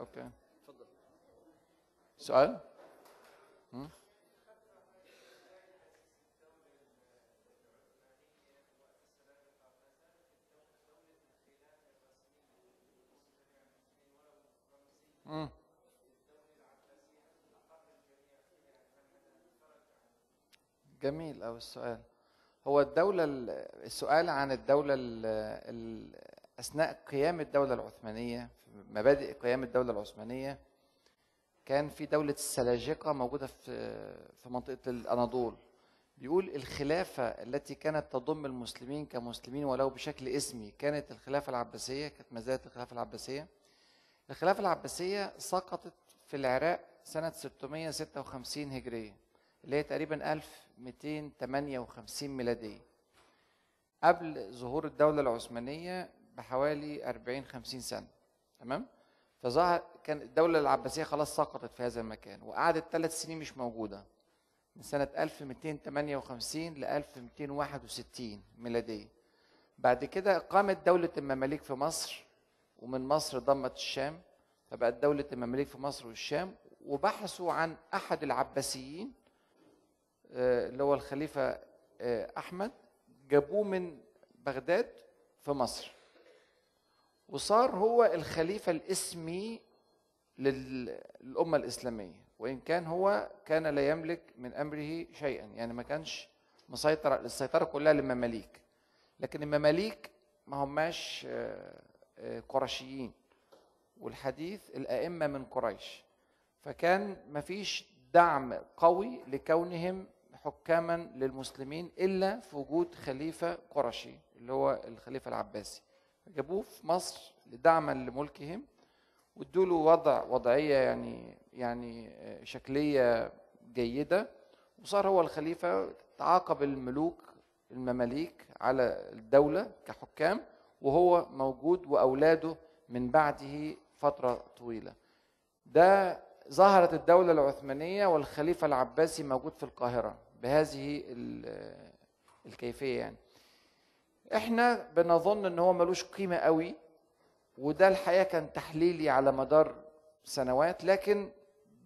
أوكي. سؤال؟ مم؟ مم. جميل أوي السؤال. هو الدولة ال- السؤال عن الدولة ال- ال- أثناء قيام الدولة العثمانية مبادئ قيام الدولة العثمانية كان في دولة السلاجقة موجودة في في منطقة الأناضول. بيقول الخلافة التي كانت تضم المسلمين كمسلمين ولو بشكل اسمي كانت الخلافة العباسية كانت ما زالت الخلافة العباسية. الخلافة العباسية سقطت في العراق سنة 656 هجرية اللي هي تقريبا 1258 ميلادية. قبل ظهور الدولة العثمانية بحوالي 40 50 سنة تمام؟ فظهر كان الدولة العباسية خلاص سقطت في هذا المكان وقعدت ثلاث سنين مش موجودة من سنة 1258 ل 1261 ميلادية. بعد كده قامت دولة المماليك في مصر ومن مصر ضمت الشام فبقت دولة المماليك في مصر والشام وبحثوا عن أحد العباسيين آه، اللي هو الخليفة آه، أحمد جابوه من بغداد في مصر. وصار هو الخليفة الاسمي لل- للأمة الإسلامية وإن كان هو كان لا يملك من أمره شيئا يعني ما كانش مسيطر السيطرة كلها للمماليك. لكن المماليك ما هماش آه، آه، قرشيين والحديث الأئمة من قريش. فكان مفيش دعم قوي لكونهم حكاما للمسلمين إلا في وجود خليفة قرشي اللي هو الخليفة العباسي. جابوه في مصر دعما لملكهم وادوا له وضع وضعية يعني يعني آه، شكلية جيدة. وصار هو الخليفة تعاقب الملوك المماليك على الدولة كحكام وهو موجود وأولاده من بعده فترة طويلة. ده ظهرت الدولة العثمانية والخليفة العباسي موجود في القاهرة بهذه ال- الكيفية يعني. إحنا بنظن ان هو ملوش قيمة قوي وده الحقيقة كان تحليلي على مدار سنوات لكن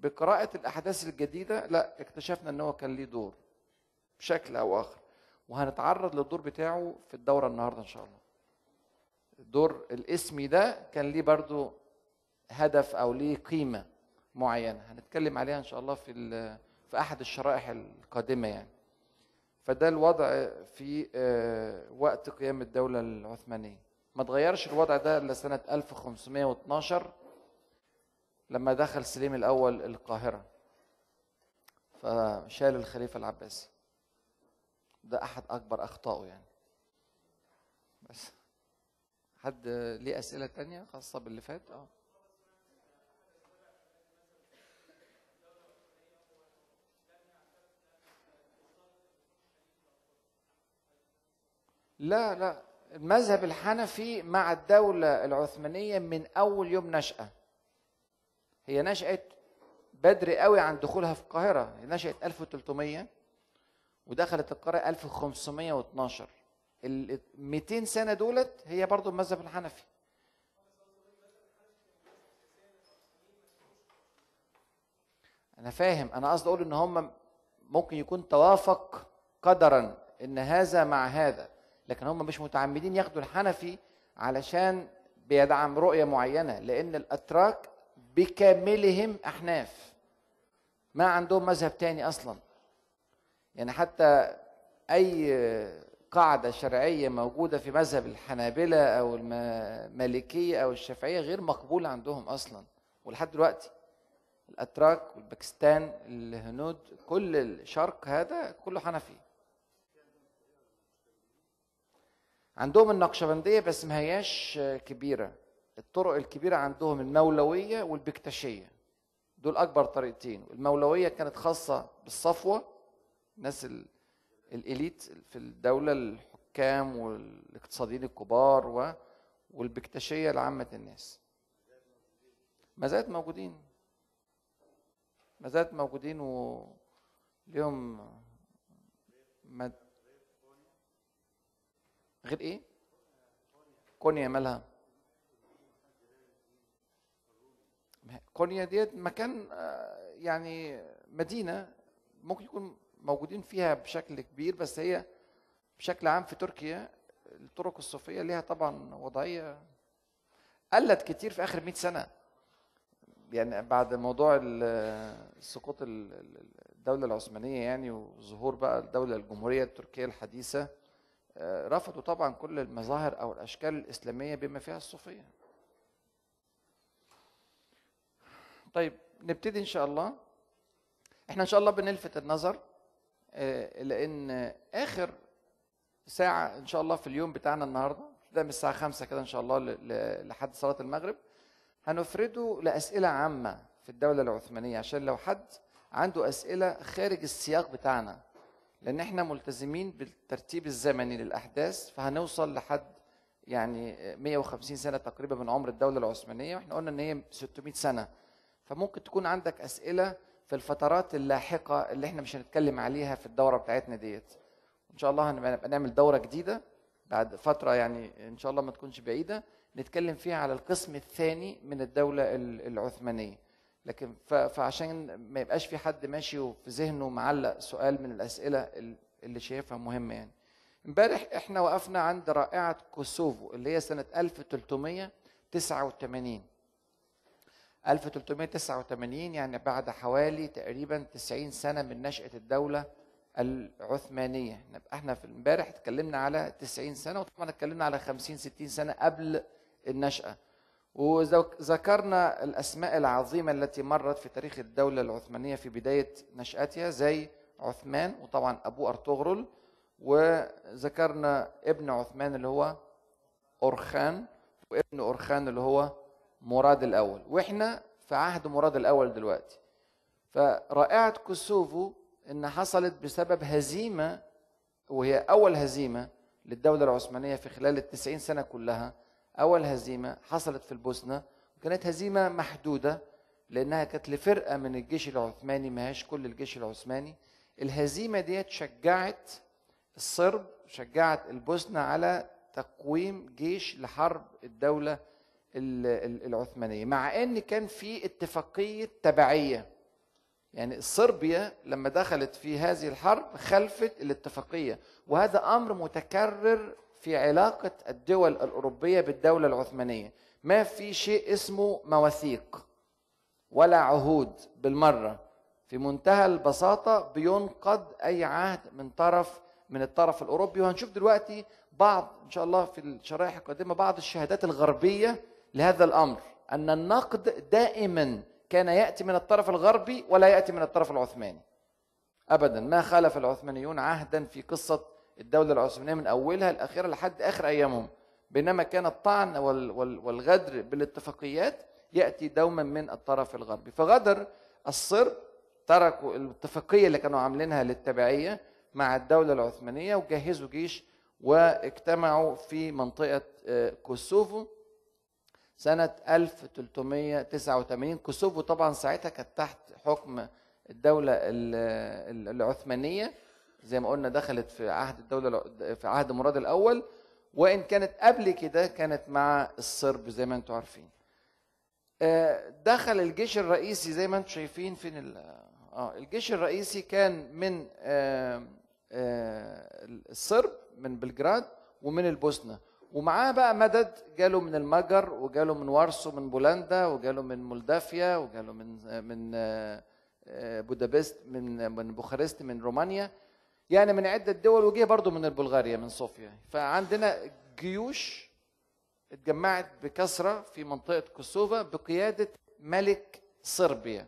بقراءة الأحداث الجديدة لا اكتشفنا إن هو كان ليه دور بشكل أو آخر. وهنتعرض للدور بتاعه في الدورة النهاردة إن شاء الله. الدور الاسمي ده كان ليه برضو هدف أو ليه قيمة معينة. هنتكلم عليها إن شاء الله في في أحد الشرائح القادمة يعني. فده الوضع في آه، وقت قيام الدولة العثمانية. ما تغيرش الوضع ده إلا سنة 1512 لما دخل سليم الأول القاهرة. فشال الخليفة العباسي. ده أحد أكبر أخطائه يعني. بس. حد ليه أسئلة تانية خاصة باللي فات؟ آه. لا لا. المذهب الحنفي مع الدولة العثمانية من أول يوم نشأة. هي نشأت بدري قوي عن دخولها في القاهرة. هي نشأت 1300 ودخلت القاهرة 1512 ال 200 سنة دولت هي برضو المذهب الحنفي. أنا فاهم. أنا قصدي أقول إن هم ممكن يكون توافق قدرا إن هذا مع هذا. لكن هم مش متعمدين ياخدوا الحنفي علشان بيدعم رؤية معينة لأن الأتراك بكاملهم أحناف. ما عندهم مذهب تاني أصلا. يعني حتى أي قاعدة شرعية موجودة في مذهب الحنابلة أو المالكية أو الشافعية غير مقبولة عندهم أصلا. ولحد دلوقتي الأتراك والباكستان الهنود كل الشرق هذا كله حنفي. عندهم النقشبندية بس ما هياش كبيرة. الطرق الكبيرة عندهم المولوية والبكتشية دول أكبر طريقتين. المولوية كانت خاصة بالصفوة. الناس ال- الإليت في الدولة الحكام والاقتصاديين الكبار و والبكتشية لعامة الناس. ما زالت موجودين. ما زالت موجودين و ليهم مد... غير إيه؟ كونيا مالها؟ كونيا ديت مكان آه، يعني مدينة ممكن يكون موجودين فيها بشكل كبير بس هي بشكل عام في تركيا الطرق الصوفية ليها طبعا وضعية قلت كتير في آخر 100 سنة يعني بعد موضوع ال- سقوط ال- ال- الدولة العثمانية يعني وظهور بقى الدولة الجمهورية التركية الحديثة آه، رفضوا طبعا كل المظاهر أو الأشكال الإسلامية بما فيها الصوفية. طيب نبتدي إن شاء الله. إحنا إن شاء الله بنلفت النظر آه، لأن آخر ساعة إن شاء الله في اليوم بتاعنا النهارده ده من الساعة 5 كده إن شاء الله لحد صلاة المغرب هنفرده لأسئلة عامة في الدولة العثمانية عشان لو حد عنده أسئلة خارج السياق بتاعنا لأن إحنا ملتزمين بالترتيب الزمني للأحداث فهنوصل لحد يعني 150 سنة تقريبا من عمر الدولة العثمانية وإحنا قلنا إن هي 600 سنة. فممكن تكون عندك أسئلة في الفترات اللاحقة اللي إحنا مش هنتكلم عليها في الدورة بتاعتنا ديت. ان شاء الله هنبقى نبقى نعمل دورة جديدة بعد فترة يعني إن شاء الله ما تكونش بعيدة نتكلم فيها على القسم الثاني من الدولة ال- العثمانية. لكن فعشان ما يبقاش في حد ماشي وفي ذهنه معلق سؤال من الأسئلة ال- اللي شايفها مهمه يعني. امبارح إحنا وقفنا عند رائعة كوسوفو اللي هي سنة 1389 1389 يعني بعد حوالي تقريبا 90 سنة من نشأة الدولة العثمانية. إحنا في امبارح اتكلمنا على 90 سنة وطبعا اتكلمنا على 50 60 سنة قبل النشأة. وذكرنا الأسماء العظيمة التي مرت في تاريخ الدولة العثمانية في بداية نشأتها زي عثمان وطبعا ابوه أرطغرل وذكرنا ابن عثمان اللي هو أورخان وابن أورخان اللي هو مراد الأول. وإحنا في عهد مراد الأول دلوقتي. فرائعة كوسوفو إن حصلت بسبب هزيمة وهي أول هزيمة للدولة العثمانية في خلال التسعين سنة كلها أول هزيمة حصلت في البوسنة وكانت هزيمة محدودة لأنها كانت لفرقة من الجيش العثماني ما هيش كل الجيش العثماني. الهزيمة ديت شجعت الصرب شجعت البوسنة على تقويم جيش لحرب الدولة ال- ال- العثمانية مع إن كان في اتفاقية تبعية. يعني صربيا لما دخلت في هذه الحرب خلفت الاتفاقية وهذا أمر متكرر في علاقة الدول الأوروبية بالدولة العثمانية. ما في شيء اسمه مواثيق ولا عهود بالمرة. في منتهى البساطة بينقض أي عهد من طرف من الطرف الأوروبي. وهنشوف دلوقتي بعض إن شاء الله في الشرائح القادمه بعض الشهادات الغربية لهذا الأمر. أن النقد دائما كان يأتي من الطرف الغربي ولا يأتي من الطرف العثماني. ابدا ما خالف العثمانيون عهدا في قصة الدولة العثمانية من أولها لأخرها لحد آخر أيامهم. بينما كان الطعن وال- وال- والغدر بالاتفاقيات يأتي دوما من الطرف الغربي. فغدر الصرب تركوا الاتفاقية اللي كانوا عاملينها للتبعية مع الدولة العثمانية وجهزوا جيش واجتمعوا في منطقة آه، كوسوفو سنة 1389 كوسوفو طبعا ساعتها كانت تحت حكم الدولة ال- ال- العثمانية. زي ما قلنا دخلت في عهد الدولة في عهد مراد الأول وإن كانت قبل كده كانت مع الصرب زي ما أنتم عارفين. آه، دخل الجيش الرئيسي زي ما أنتم شايفين فين آه الجيش الرئيسي كان من آه، آه، الصرب من بلجراد ومن البوسنة. ومعاه بقى مدد جاله من المجر وجاله من وارسو من بولندا وجاله من مولدافيا وجاله من من بودابست من من بوخارست من رومانيا. يعني من عدة دول وجه برضه من بلغاريا من صوفيا. فعندنا جيوش اتجمعت بكثرة في منطقة كوسوفا بقيادة ملك صربيا.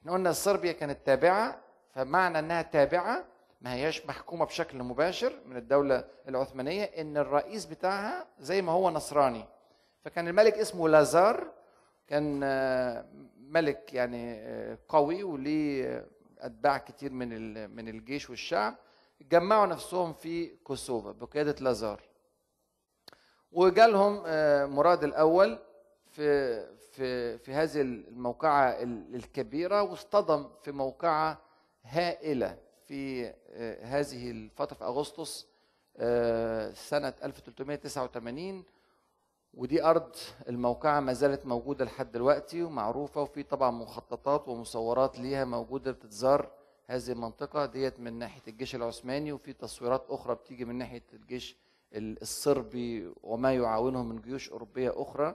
إحنا قلنا صربيا كانت تابعة فمعنى إنها تابعة ما هياش محكومة بشكل مباشر من الدولة العثمانية إن الرئيس بتاعها زي ما هو نصراني. فكان الملك اسمه لازار كان آه، ملك يعني آه، قوي وليه أتباع كتير من من الجيش والشعب جمعوا نفسهم في كوسوفا بقيادة لازار. وجالهم آه، مراد الأول في في في هذه الموقعة ال- الكبيرة واصطدم في موقعة هائلة في آه، هذه الفترة في أغسطس آه، سنة 1389 ودي أرض الموقعة ما زالت موجودة لحد دلوقتي ومعروفة وفي طبعا مخططات ومصورات ليها موجودة بتتزار هذه المنطقة ديت من ناحية الجيش العثماني وفي تصويرات أخرى بتيجي من ناحية الجيش الصربي وما يعاونه من جيوش أوروبية أخرى.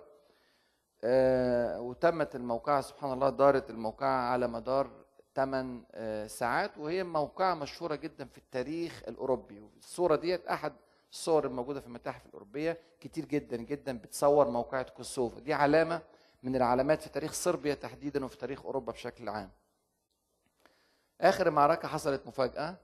آه، وتمت الموقعة سبحان الله دارت الموقعة على مدار 8 آه، ساعات وهي موقعة مشهورة جدا في التاريخ الأوروبي. الصورة ديت أحد الصور الموجوده في المتاحف الأوروبية كتير جدا جدا بتصور موقعة كوسوفا دي علامة من العلامات في تاريخ صربيا تحديدا وفي تاريخ أوروبا بشكل عام. آخر معركة حصلت مفاجأة.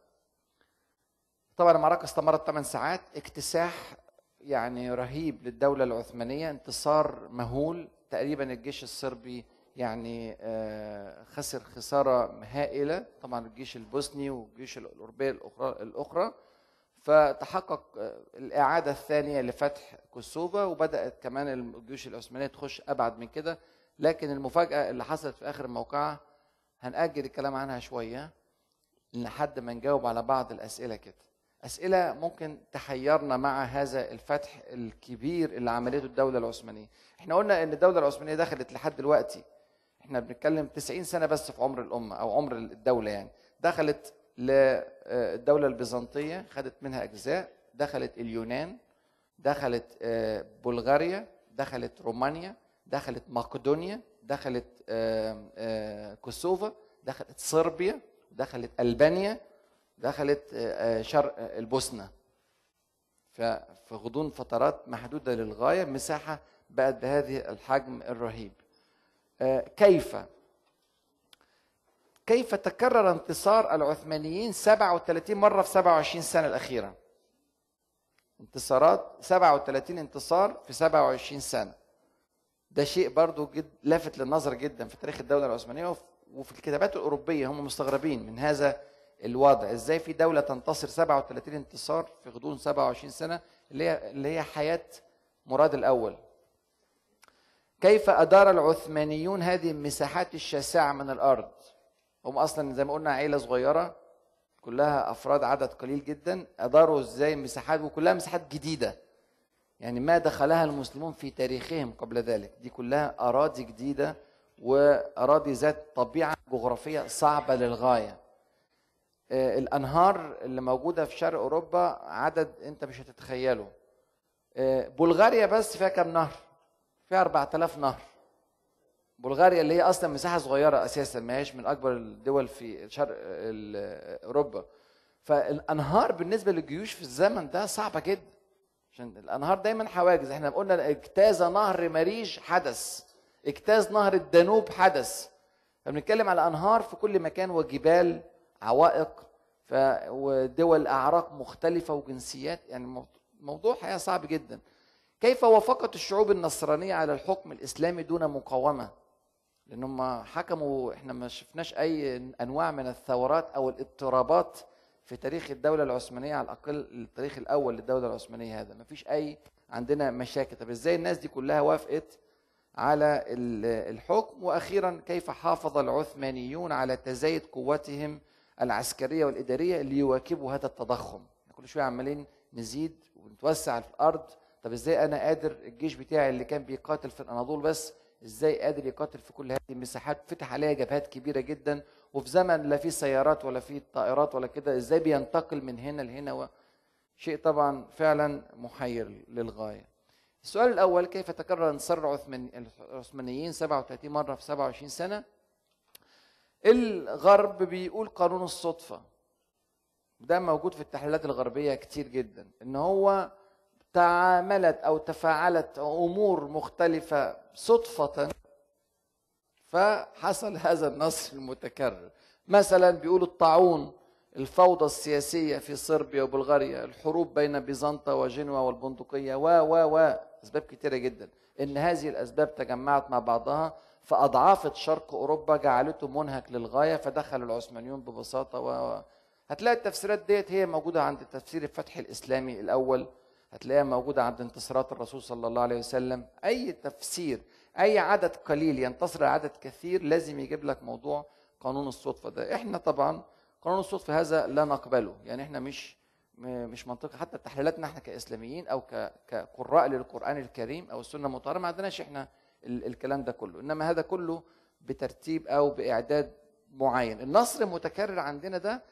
طبعا المعركة استمرت 8 ساعات. اكتساح يعني رهيب للدولة العثمانية. انتصار مهول. تقريبا الجيش الصربي يعني آه، خسر خسارة هائلة. طبعا الجيش البوسني والجيوش الأوروبية الاخرى الأخرى. فتحقق آه، الإعادة الثانية لفتح كوسوفا وبدأت كمان الجيوش العثمانية تخش أبعد من كده. لكن المفاجأة اللي حصلت في آخر الموقعة هنأجل الكلام عنها شوية لحد ما نجاوب على بعض الأسئلة كده. أسئلة ممكن تحيرنا مع هذا الفتح الكبير اللي عملته الدولة العثمانية. إحنا قلنا إن الدولة العثمانية دخلت لحد دلوقتي. إحنا بنتكلم 90 سنة بس في عمر الأمة أو عمر الدولة يعني. دخلت للدولة البيزنطية خدت منها أجزاء. دخلت اليونان دخلت آه، بلغاريا دخلت رومانيا دخلت مقدونيا دخلت آه، آه، كوسوفا دخلت صربيا دخلت ألبانيا دخلت شرق البوسنة. في غضون فترات محدودة للغاية مساحة بقت بهذه الحجم الرهيب. كيف؟ كيف تكرر انتصار العثمانيين 37 مرة في 27 سنة الأخيرة؟ انتصارات 37 انتصار في 27 سنة. ده شيء برضو جد لافت للنظر جدا في تاريخ الدولة العثمانية وفي الكتابات الأوروبية هم مستغربين من هذا الوضع. إزاي في دولة تنتصر 37 انتصار في غضون 27 سنة؟ اللي هي اللي هي حياة مراد الأول. كيف أدار العثمانيون هذه المساحات الشاسعة من الأرض؟ هم أصلا زي ما قلنا عيلة صغيرة كلها أفراد عدد قليل جدا اداروا إزاي مساحات وكلها مساحات جديدة. يعني ما دخلها المسلمون في تاريخهم قبل ذلك. دي كلها أراضي جديدة وأراضي ذات طبيعة جغرافية صعبة للغاية. آه، الأنهار اللي موجودة في شرق أوروبا عدد أنت مش هتتخيله. آه، بلغاريا بس فيها كام نهر؟ فيها 4000 نهر. بلغاريا اللي هي أصلا مساحة صغيرة أساسا ما هيش من أكبر الدول في شرق أوروبا. فالأنهار بالنسبة للجيوش في الزمن ده صعبة جدا عشان الأنهار دايما حواجز. إحنا قلنا اجتاز نهر مريج حدث اجتاز نهر الدانوب حدث. فبنتكلم على أنهار في كل مكان وجبال عوائق ف... ودول أعراق مختلفة وجنسيات. يعني موضوع حقيقه صعب جدا. كيف وافقت الشعوب النصرانية على الحكم الإسلامي دون مقاومة؟ لأن هم حكموا إحنا ما شفناش أي أنواع من الثورات أو الاضطرابات في تاريخ الدولة العثمانية على الأقل التاريخ الأول للدولة العثمانية هذا. ما فيش أي عندنا مشاكل. طب إزاي الناس دي كلها وافقت على الحكم؟ وأخيرا كيف حافظ العثمانيون على تزايد قوتهم العسكرية والإدارية ليواكبوا هذا التضخم؟ كل شوية عمالين نزيد ونتوسع في الأرض. طب إزاي أنا قادر الجيش بتاعي اللي كان بيقاتل في الأناضول بس إزاي قادر يقاتل في كل هذه المساحات؟ فتح عليها جبهات كبيرة جدا وفي زمن لا في سيارات ولا في طائرات ولا كده إزاي بينتقل من هنا لهنا؟ و... شيء طبعا فعلا محير للغاية. السؤال الأول كيف تكرر انتصار العثمانيين 37 مرة في 27 سنة؟ الغرب بيقول قانون الصدفة. ده موجود في التحليلات الغربية كتير جدا إن هو تعاملت أو تفاعلت أمور مختلفة صدفة فحصل هذا النصر المتكرر. مثلا بيقولوا الطاعون الفوضى السياسية في صربيا وبلغاريا الحروب بين بيزنطة وجنوة والبندقية و و و أسباب كثيره جدا. إن هذه الأسباب تجمعت مع بعضها فاضعافت شرق أوروبا جعلته منهك للغاية فدخل العثمانيون ببساطة و هتلاقي التفسيرات ديت هي موجودة عند تفسير الفتح الإسلامي الأول هتلاقيها موجودة عند انتصارات الرسول صلى الله عليه وسلم. أي تفسير أي عدد قليل ينتصر عدد كثير لازم يجيب لك موضوع قانون الصدفة ده. إحنا طبعا قانون الصدفة هذا لا نقبله. يعني إحنا مش مش منطقي. حتى تحليلاتنا إحنا كإسلاميين أو كقراء للقرآن الكريم أو السنة المطهرة ما عندناش إحنا ال- الكلام ده كله. إنما هذا كله بترتيب أو بإعداد معين. النصر المتكرر عندنا ده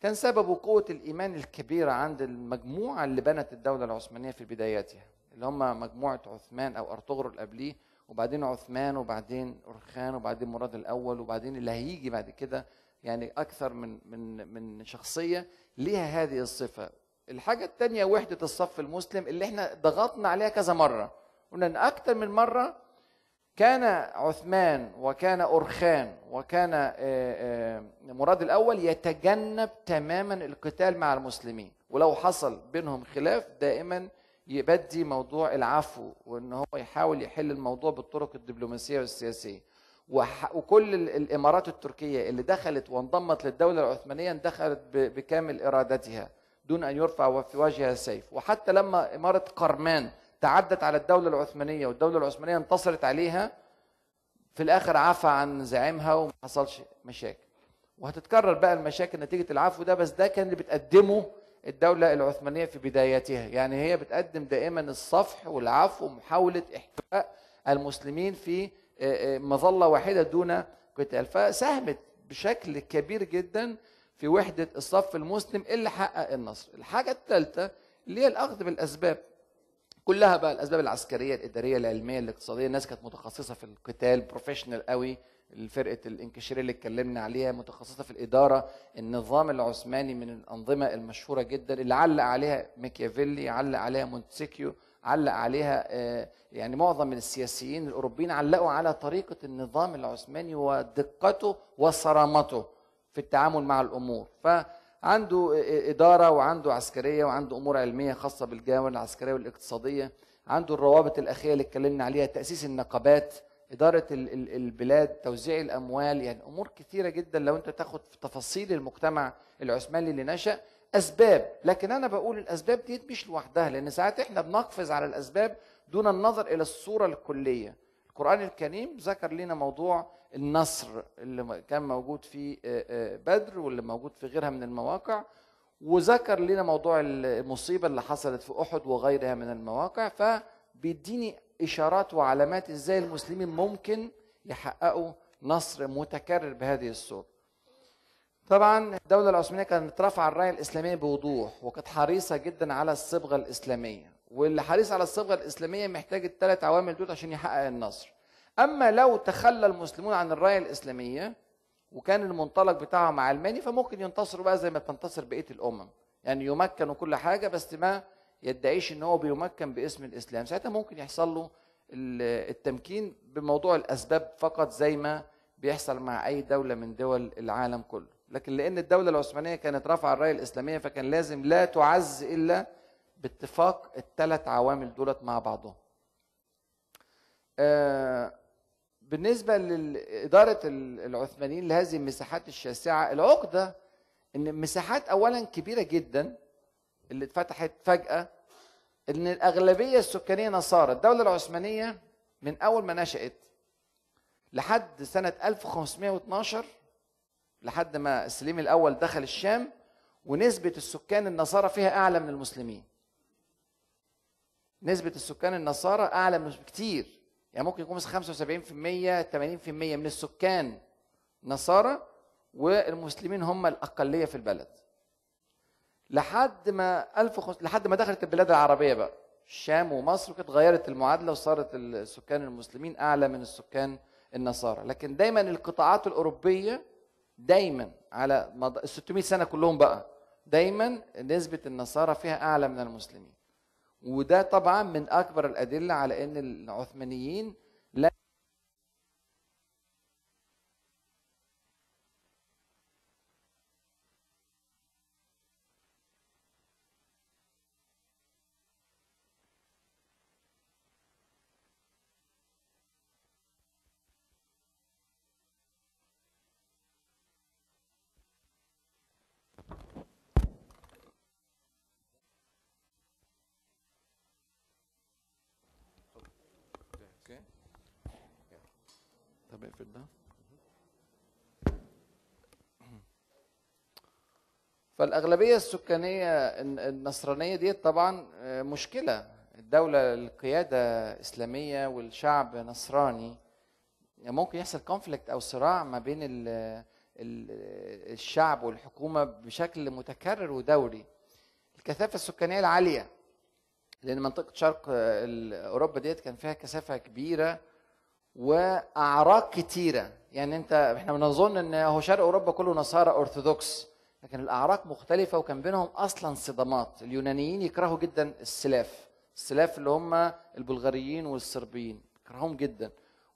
كان سببه قوة الإيمان الكبيرة عند المجموعة اللي بنت الدولة العثمانية في بداياتها اللي هم مجموعة عثمان أو أرطغرل قبليه وبعدين عثمان وبعدين أرخان وبعدين مراد الأول وبعدين اللي هيجي بعد كده يعني أكثر من من من شخصية ليها هذه الصفة. الحاجة الثانية وحدة الصف المسلم اللي إحنا ضغطنا عليها كذا مرة. قلنا إن أكثر من مرة كان عثمان وكان أرخان وكان آه، آه، مراد الأول يتجنب تماما القتال مع المسلمين. ولو حصل بينهم خلاف دائما يبدي موضوع العفو وإن هو يحاول يحل الموضوع بالطرق الدبلوماسية والسياسية. وكل ال- الإمارات التركية اللي دخلت وانضمت للدولة العثمانية دخلت بكامل إرادتها دون أن يرفع في وجهها سيف. وحتى لما إمارة قرمان تعدت على الدولة العثمانية والدولة العثمانية انتصرت عليها في الآخر عفى عن زعيمها وما حصلش مشاكل. وهتتكرر بقى المشاكل نتيجة العفو ده بس ده كان اللي بتقدمه الدولة العثمانية في بدايتها يعني هي بتقدم دائما الصفح والعفو ومحاولة احتواء المسلمين في آه، آه، مظلة واحدة دون قتال. فساهمت بشكل كبير جدا في وحدة الصف المسلم اللي حقق النصر. الحاجة الثالثة اللي هي الأخذ بالأسباب. كلها بقى الأسباب العسكرية الإدارية العلمية الاقتصادية الناس كانت متخصصة في القتال professional قوي فرقه الانكشاريه اللي اتكلمنا عليها متخصصة في الإدارة النظام العثماني من الأنظمة المشهورة جدا اللي علق عليها ميكيافيلي علق عليها مونتسكيو علق عليها آه، يعني معظم من السياسيين الأوروبيين علقوا على طريقة النظام العثماني ودقته وصرامته في التعامل مع الأمور. فعنده إدارة وعنده عسكرية وعنده أمور علمية خاصة بالجوانب العسكرية والاقتصادية. عنده الروابط الأخيرة اللي اتكلمنا عليها تأسيس النقابات ال- البلاد توزيع الأموال يعني أمور كثيرة جدا. لو أنت تاخد في تفاصيل المجتمع العثماني اللي نشأ أسباب. لكن أنا بقول الأسباب دي مش لوحدها لأن ساعات إحنا بنقفز على الأسباب دون النظر إلى الصورة الكلية. القرآن الكريم ذكر لنا موضوع النصر اللي كان موجود في آه، آه، بدر واللي موجود في غيرها من المواقع وذكر لنا موضوع المصيبة اللي حصلت في أحد وغيرها من المواقع فبيديني إشارات وعلامات إزاي المسلمين ممكن يحققوا نصر متكرر بهذه الصورة. طبعا الدولة العثمانية كانت رافعة الراية الإسلامية بوضوح وكانت حريصة جدا على الصبغة الإسلامية. واللي حريص على الصبغة الإسلامية محتاج الثلاث عوامل دول عشان يحقق النصر. أما لو تخلى المسلمون عن الراية الإسلامية وكان المنطلق بتاعهم علماني فممكن ينتصروا بقى زي ما تنتصر بقية الأمم. يعني يمكن وكل حاجة بس ما يدعيش إن هو بيمكن باسم الإسلام. ساعتها ممكن يحصل له ال- التمكين بموضوع الأسباب فقط زي ما بيحصل مع أي دولة من دول العالم كله. لكن لأن الدولة العثمانية كانت رافعة الراية الإسلامية فكان لازم لا تعز إلا باتفاق الثلاث عوامل دولت مع بعضهم. آه، بالنسبة لاداره العثمانيين لهذه المساحات الشاسعة العقدة إن مساحات اولا كبيرة جدا اللي اتفتحت فجأة إن الأغلبية السكانية نصارى. الدولة العثمانية من أول ما نشأت لحد سنة 1512 لحد ما سليم الأول دخل الشام ونسبة السكان النصارى فيها أعلى من المسلمين. نسبة السكان النصارى أعلى من كتير يعني ممكن يكون مثلا 75% 80% من السكان نصارى والمسلمين هم الأقلية في البلد. لحد ما 1000 لحد ما دخلت البلاد العربية بقى. الشام ومصر كانت غيرت المعادلة وصارت السكان المسلمين أعلى من السكان النصارى. لكن دايما القطاعات الأوروبية دايما على مد... 600 سنة كلهم بقى دايما نسبة النصارى فيها أعلى من المسلمين. وده طبعا من أكبر الأدلة على إن العثمانيين طب اقفل ده فالأغلبية السكانية النصرانية دي طبعا مشكلة. الدولة القيادة إسلامية والشعب نصراني ممكن يحصل كونفليكت أو صراع ما بين الشعب والحكومة بشكل متكرر ودوري. الكثافة السكانية العالية لأن منطقة شرق أوروبا ديت كان فيها كثافة كبيرة وأعراق كتيرة. يعني أنت إحنا بنظن إن هو شرق أوروبا كله نصارى أرثوذكس لكن الأعراق مختلفة وكان بينهم أصلا صدامات. اليونانيين يكرهوا جدا السلاف السلاف اللي هم البلغاريين والصربيين يكرههم جدا.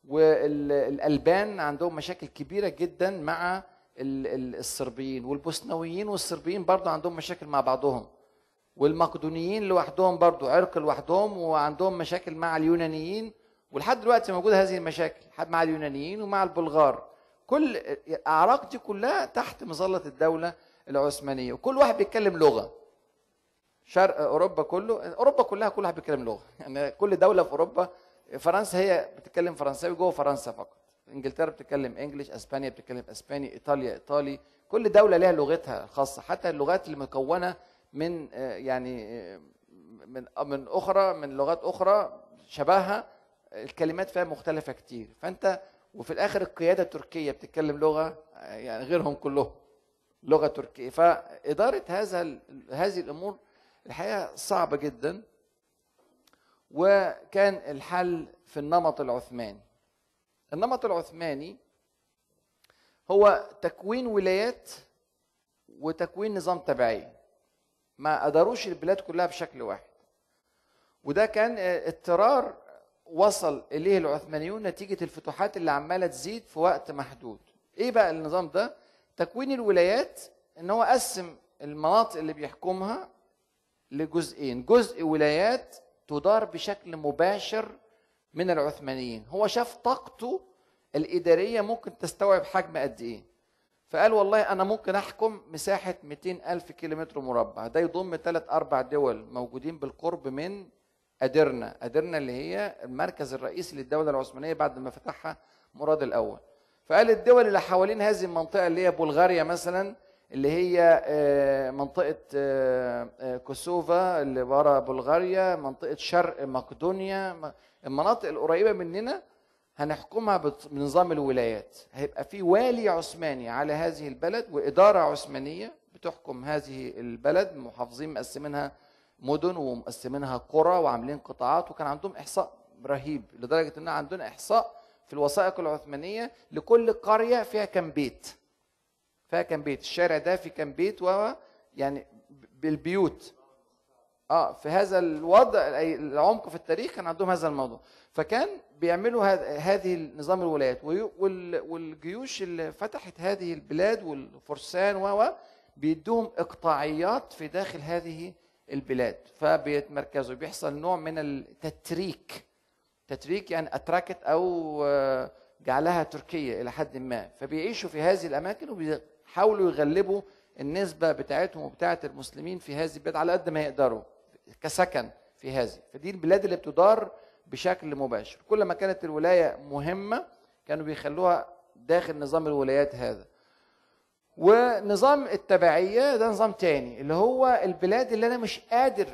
والألبان عندهم مشاكل كبيرة جدا مع الصربيين. والبوسنويين والصربيين برضه عندهم مشاكل مع بعضهم. والمقدونيين لوحدهم برضه عرق لوحدهم وعندهم مشاكل مع اليونانيين. ولحد دلوقتي موجودة هذه المشاكل مع اليونانيين ومع البلغار. كل الاعراق دي كلها تحت مظلة الدولة العثمانية. وكل واحد بيتكلم لغة. شرق أوروبا كله أوروبا كلها كل واحد بيتكلم لغة. يعني كل دولة في أوروبا فرنسا هي بتتكلم فرنساوي جوه فرنسا فقط. إنجلترا بتتكلم انجلش إسبانيا بتتكلم إسباني إيطاليا إيطالي. كل دولة لها لغتها الخاصة. حتى اللغات اللي مكونه من يعني من من أخرى من لغات أخرى شبهها الكلمات فيها مختلفة كتير. فأنت وفي الآخر القيادة التركية بتتكلم لغة يعني غيرهم كلهم لغة تركية. فإدارة هذا هذه الأمور الحقيقة صعبة جدا. وكان الحل في النمط العثماني. النمط العثماني هو تكوين ولايات وتكوين نظام تبعيه ما قدروش البلاد كلها بشكل واحد. وده كان اضطرار وصل إليه العثمانيون نتيجة الفتوحات اللي عمالة تزيد في وقت محدود. إيه بقى النظام ده؟ تكوين الولايات إن هو قسم المناطق اللي بيحكمها لجزئين. جزء ولايات تدار بشكل مباشر من العثمانيين. هو شاف طاقته الإدارية ممكن تستوعب حجم قد إيه. فقال والله أنا ممكن أحكم مساحة 200 ألف كيلومتر مربع. ده يضم ثلاث أربع دول موجودين بالقرب من أدرنا أدرنا اللي هي المركز الرئيسي للدولة العثمانية بعد ما فتحها مراد الأول. فقال الدول اللي حوالين هذه المنطقة اللي هي بلغاريا مثلا اللي هي آه، منطقة آه، آه، كوسوفا اللي ورا بلغاريا منطقة شرق مقدونيا المناطق القريبة مننا هنحكمها بنظام الولايات. هيبقى في والي عثماني على هذه البلد وإدارة عثمانية بتحكم هذه البلد محافظين مقسمينها مدن ومقسمينها قرى وعاملين قطاعات وكان عندهم إحصاء رهيب لدرجة إن عندنا إحصاء في الوثائق العثمانية لكل قرية فيها كم بيت. فيها كم بيت الشارع ده في كم بيت و يعني بالبيوت. آه في هذا الوضع العمق في التاريخ كان عندهم هذا الموضوع. فكان بيعملوا هذه نظام الولايات. والجيوش اللي فتحت هذه البلاد والفرسان و بيدوهم إقطاعيات في داخل هذه البلاد فبيتمركزوا. بيحصل نوع من التتريك. تتريك يعني أتراكت أو آه، جعلها تركيا إلى حد ما. فبيعيشوا في هذه الأماكن وبيحاولوا يغلبوا النسبة بتاعتهم وبتاعة المسلمين في هذه البلاد على قد ما يقدروا كسكن في هذه. فدي البلاد اللي بتدار بشكل مباشر. كل ما كانت الولاية مهمة كانوا بيخلوها داخل نظام الولايات هذا. ونظام التبعية ده نظام تاني اللي هو البلاد اللي أنا مش قادر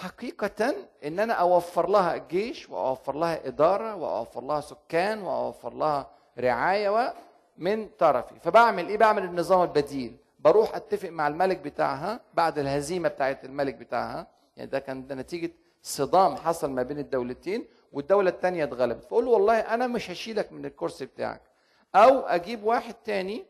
حقيقة إن أنا أوفر لها جيش وأوفر لها إدارة وأوفر لها سكان وأوفر لها رعاية من طرفي. فبعمل إيه؟ بعمل النظام البديل. بروح أتفق مع الملك بتاعها بعد الهزيمة بتاعت الملك بتاعها. يعني ده كان ده نتيجة صدام حصل ما بين الدولتين والدولة الثانية اتغلبت. فأقول له والله أنا مش هشيلك من الكرسي بتاعك. أو أجيب واحد تاني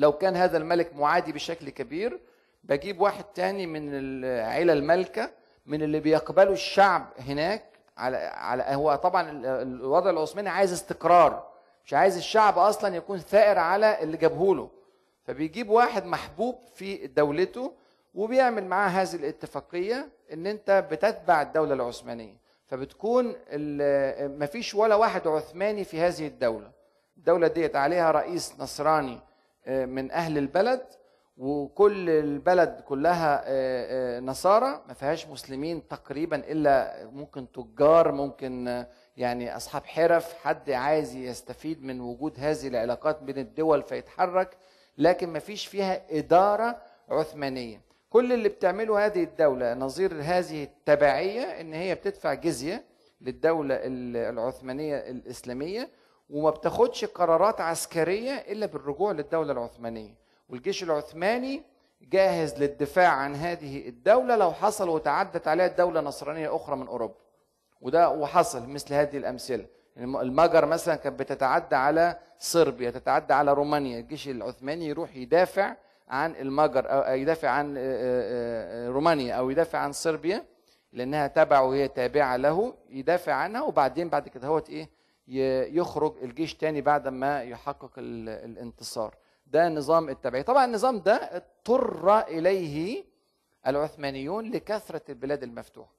لو كان هذا الملك معادي بشكل كبير بجيب واحد تاني من العيلة المالكة من اللي بيقبلوا الشعب هناك على على هو طبعا الوضع العثماني عايز استقرار مش عايز الشعب أصلا يكون ثائر على اللي جابه له. فبيجيب واحد محبوب في دولته وبيعمل معاه هذه الاتفاقية إن أنت بتتبع الدولة العثمانية. فبتكون مفيش ولا واحد عثماني في هذه الدولة. الدولة ديت عليها رئيس نصراني من أهل البلد وكل البلد كلها آه، آه، نصارى ما فيهاش مسلمين تقريبا إلا ممكن تجار ممكن يعني أصحاب حرف حد عايز يستفيد من وجود هذه العلاقات بين الدول فيتحرك لكن ما فيش فيها إدارة عثمانية. كل اللي بتعمله هذه الدولة نظير هذه التبعية إن هي بتدفع جزية للدولة العثمانية الإسلامية وما بتاخدش قرارات عسكرية إلا بالرجوع للدولة العثمانية. والجيش العثماني جاهز للدفاع عن هذه الدولة لو حصل وتعدت عليها دولة نصرانية أخرى من أوروبا. وده وحصل مثل هذه الأمثلة. المجر مثلا كانت بتتعدى على صربيا تتعدى على رومانيا. الجيش العثماني يروح يدافع عن المجر أو يدافع عن آه، آه، آه، رومانيا أو يدافع عن صربيا لأنها تبع وهي تابعة له يدافع عنها. وبعدين بعد كده هو إيه؟ يخرج الجيش تاني بعد ما يحقق الانتصار. ده نظام التبعية. طبعا النظام ده اضطر إليه العثمانيون لكثرة البلاد المفتوحة.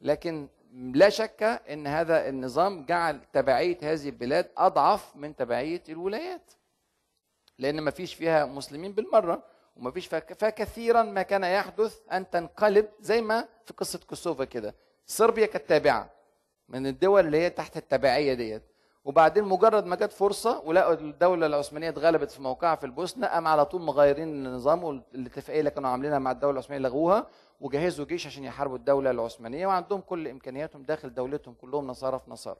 لكن لا شك إن هذا النظام جعل تبعية هذه البلاد أضعف من تبعية الولايات. لأن ما فيش فيها مسلمين بالمرة وما فيش فكثيرا ما كان يحدث أن تنقلب زي ما في قصة كوسوفا كده. صربيا كانت تابعة. من الدول اللي هي تحت التبعية ديت. وبعدين مجرد ما جت فرصة ولقوا الدولة العثمانية اتغلبت في موقعها في البوسنة قام على طول مغيرين النظام والاتفاقيه اللي كانوا عاملينها مع الدولة العثمانية لغوها وجهزوا جيش عشان يحاربوا الدولة العثمانية. وعندهم كل إمكانياتهم داخل دولتهم كلهم نصارى في نصارى.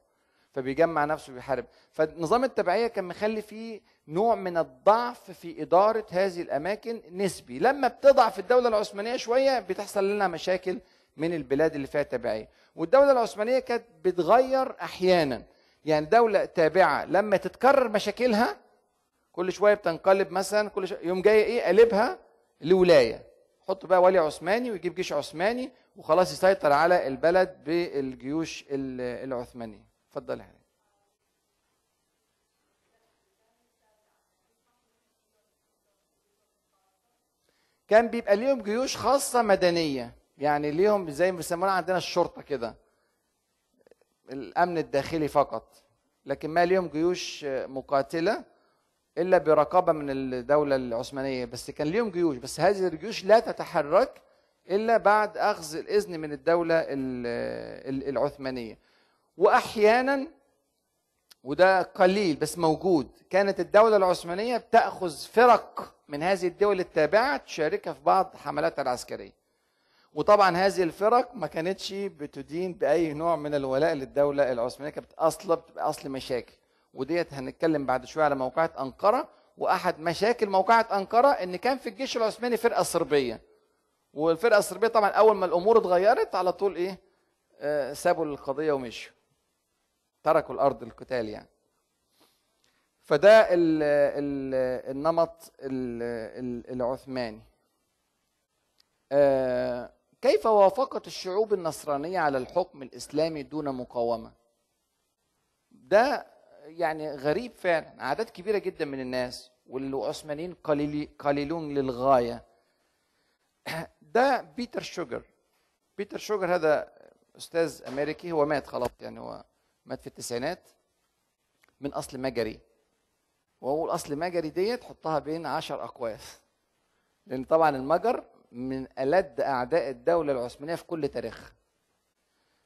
فبيجمع نفسه بيحارب فنظام التبعية كان مخلي فيه نوع من الضعف في إدارة هذه الأماكن نسبي. لما بتضعف الدولة العثمانية شوية بتحصل لنا مشاكل من البلاد اللي فيها تبعية. والدولة العثمانية كانت بتغير أحيانا. يعني دولة تابعة لما تتكرر مشاكلها كل شوية بتنقلب مثلا كل شوية يوم جاي إيه قلبها لولاية. حط بقى ولي عثماني ويجيب جيش عثماني وخلاص يسيطر على البلد بالجيوش العثمانية. اتفضل يا كان بيبقى ليهم جيوش خاصة مدنية. يعني ليهم زي ما بيسموها عندنا الشرطة كده الأمن الداخلي فقط لكن ما ليهم جيوش مقاتلة إلا برقابة من الدولة العثمانية. بس كان ليهم جيوش بس هذه الجيوش لا تتحرك إلا بعد أخذ الإذن من الدولة العثمانية. وأحيانا وده قليل بس موجود كانت الدولة العثمانية بتأخذ فرق من هذه الدول التابعة تشاركها في بعض حملاتها العسكرية. وطبعا هذه الفرق ما كانتش بتدين بأي نوع من الولاء للدولة العثمانية كانت أصلا بتبقى أصل مشاكل. وديت هنتكلم بعد شوية على موقعة أنقرة. وأحد مشاكل موقعة أنقرة إن كان في الجيش العثماني فرقة صربية. والفرقة الصربية طبعا أول ما الأمور اتغيرت على طول إيه؟ آه سابوا القضية ومشوا. تركوا الأرض القتال يعني. فده ال ال النمط العثماني. آه، كيف وافقت الشعوب النصرانية على الحكم الإسلامي دون مقاومة؟ ده يعني غريب فعلا. أعداد كبيرة جدا من الناس والعثمانيين قليلون للغاية. ده بيتر شوجر. بيتر شوجر هذا أستاذ أمريكي هو مات خلاص يعني هو مات في التسعينات من أصل مجري. واقول اصل مجري ديت حطها بين عشر أقواس. لأن طبعا المجر من ألد أعداء الدولة العثمانية في كل تاريخها.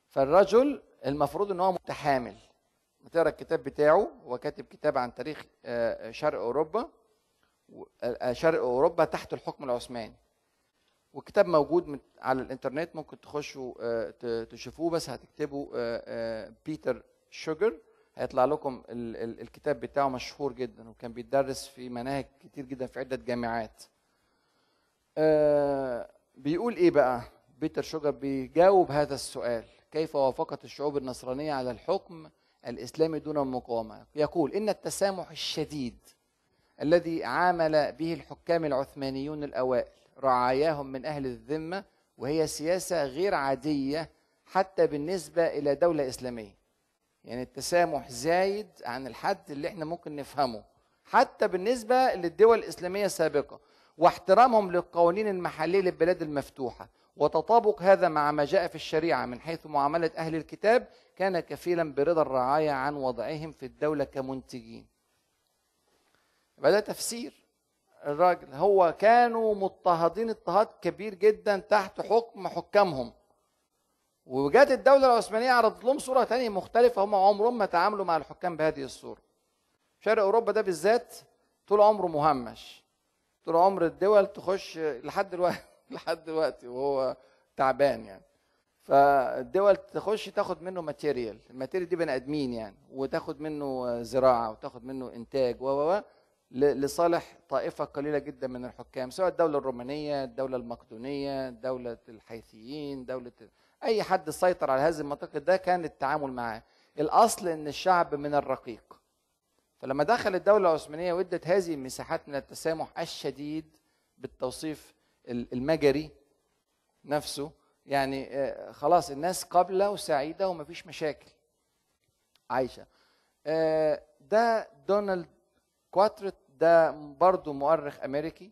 فالرجل المفروض إن هو متحامل. تقرأ الكتاب بتاعه هو كاتب كتاب عن تاريخ آه، شرق أوروبا آه، شرق أوروبا تحت الحكم العثماني. والكتاب موجود على الإنترنت ممكن تخشوا آه، تشوفوه بس هتكتبوا بيتر شوجر. هيطلع لكم الكتاب بتاعه مشهور جدا وكان بيتدرس في مناهج كتير جدا في عدة جامعات. آه، بيقول إيه بقى؟ بيتر شوجر بيجاوب هذا السؤال. كيف وافقت الشعوب النصرانية على الحكم الإسلامي دون مقاومه يقول إن التسامح الشديد الذي عامل به الحكام العثمانيون الأوائل رعاياهم من أهل الذمة وهي سياسة غير عادية حتى بالنسبة إلى دولة إسلامية. يعني التسامح زايد عن الحد اللي إحنا ممكن نفهمه حتى بالنسبة للدول الإسلامية السابقة. واحترامهم للقوانين المحلية للبلاد المفتوحة. وتطابق هذا مع ما جاء في الشريعة من حيث معاملة أهل الكتاب كان كفيلا برضا الرعاية عن وضعهم في الدولة كمنتجين. ده تفسير. الراجل هو كانوا مضطهدين اضطهاد كبير جدا تحت حكم حكامهم. وجات الدولة العثمانية عرضت لهم صورة تانية مختلفة هم عمرهم ما تعاملوا مع الحكام بهذه الصورة. شرق أوروبا ده بالذات طول عمره مهمش. طول عمر الدول تخش لحد دلوقتي لحد دلوقتي وهو تعبان يعني. فالدول تخش تاخد منه material ال material دي بني آدمين يعني. وتاخد منه زراعة وتاخد منه إنتاج و و لصالح طائفة قليلة جدا من الحكام. سواء الدولة الرومانية الدولة المقدونية دولة الحيثيين دولة أي حد سيطر على هذه المنطقة ده كان التعامل معاه. الأصل إن الشعب من الرقيق. فلما دخل الدولة العثمانية وادت هذه المساحات من التسامح الشديد بالتوصيف ال- المجري نفسه يعني آه، خلاص الناس قابلة وسعيدة ومفيش مشاكل. عايشة. آه، ده دونالد كواترت ده برضه مؤرخ أمريكي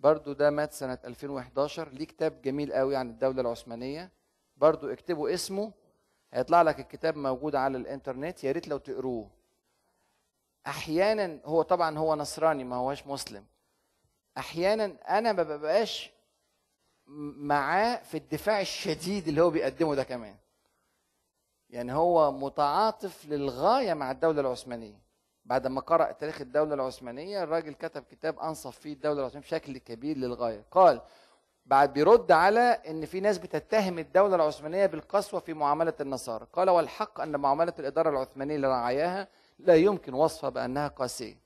برضه ده مات سنة 2011 ليه كتاب جميل قوي عن الدولة العثمانية. برضه اكتبوا اسمه هيطلع لك الكتاب موجود على الإنترنت يا ريت لو تقروه. أحيانا هو طبعا هو نصراني ما هوش مسلم. أحيانا أنا ما ببقاش معاه في الدفاع الشديد اللي هو بيقدمه ده كمان. يعني هو متعاطف للغاية مع الدولة العثمانية. بعد ما قرأ تاريخ الدولة العثمانية الراجل كتب كتاب أنصف فيه الدولة العثمانية بشكل كبير للغاية. قال بعد بيرد على إن في ناس بتتهم الدولة العثمانية بالقسوة في معاملة النصارى. قال والحق أن معاملة الإدارة العثمانية لرعاياها لا يمكن وصفها بأنها قاسية.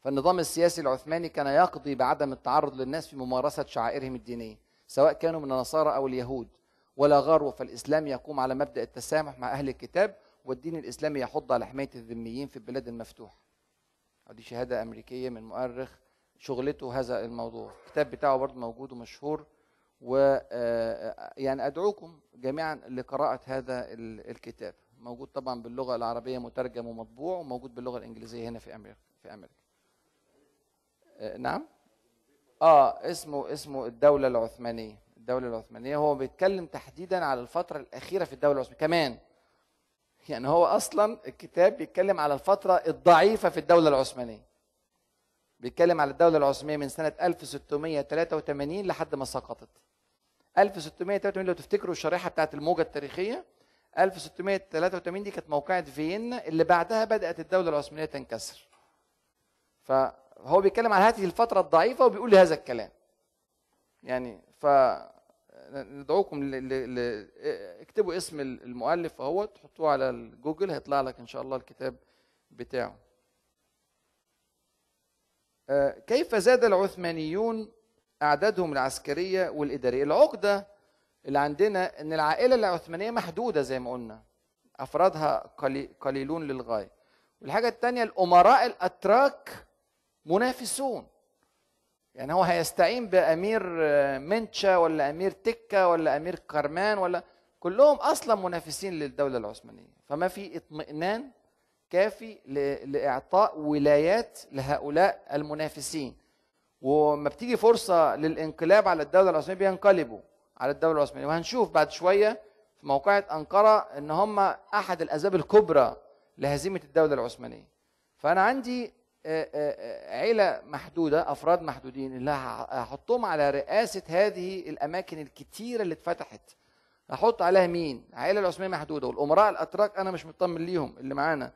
فالنظام السياسي العثماني كان يقضي بعدم التعرض للناس في ممارسة شعائرهم الدينية سواء كانوا من النصارى أو اليهود. ولا غرو فالإسلام يقوم على مبدأ التسامح مع أهل الكتاب والدين الإسلامي يحض على حماية الذميين في البلاد المفتوحة. دي شهادة أمريكية من مؤرخ شغلته هذا الموضوع. الكتاب بتاعه برضه موجود ومشهور و آه، يعني أدعوكم جميعا لقراءة هذا ال- الكتاب. موجود طبعا باللغة العربية مترجم ومطبوع وموجود باللغة الإنجليزية هنا في أمريكا في أمريكا. آه، نعم؟ آه اسمه اسمه الدولة العثمانية. الدولة العثمانية. هو بيتكلم تحديدا على الفترة الأخيرة في الدولة العثمانية. كمان يعني هو أصلا الكتاب بيتكلم على الفترة الضعيفة في الدولة العثمانية. بيتكلم على الدولة العثمانية من سنة 1683 لحد ما سقطت. 1683 لو تفتكروا الشريحة بتاعت الموجة التاريخية 1683 دي كانت موقعة فيينا اللي بعدها بدأت الدولة العثمانية تنكسر. فهو بيتكلم على هذه الفترة الضعيفة وبيقول هذا الكلام. يعني ف ندعوكم ل... ل... ل... اكتبوا اسم المؤلف اهو تحطوه على الجوجل هيطلع لك إن شاء الله الكتاب بتاعه. آه، كيف زاد العثمانيون أعدادهم العسكرية والإدارية؟ العقدة اللي عندنا إن العائلة العثمانية محدودة زي ما قلنا. أفرادها قلي- قليلون للغاية. والحاجة الثانية الأمراء الأتراك منافسون. يعني هو هيستعين بأمير آه، منشا ولا أمير تكة ولا أمير كرمان ولا كلهم أصلا منافسين للدولة العثمانية. فما في اطمئنان كافي لإعطاء ولايات لهؤلاء المنافسين. وما بتيجي فرصة للانقلاب على الدولة العثمانية بينقلبوا. على الدولة العثمانية. وهنشوف بعد شوية في موقعة أنقرة إن هم أحد الأسباب الكبرى لهزيمة الدولة العثمانية. فأنا عندي آه، آه، آه، عيلة محدودة أفراد محدودين اللي هح- هحطهم على رئاسة هذه الأماكن الكتيرة اللي اتفتحت. هحط عليها مين؟ العائلة العثمانية محدودة والأمراء الأتراك أنا مش مطمن ليهم اللي معانا.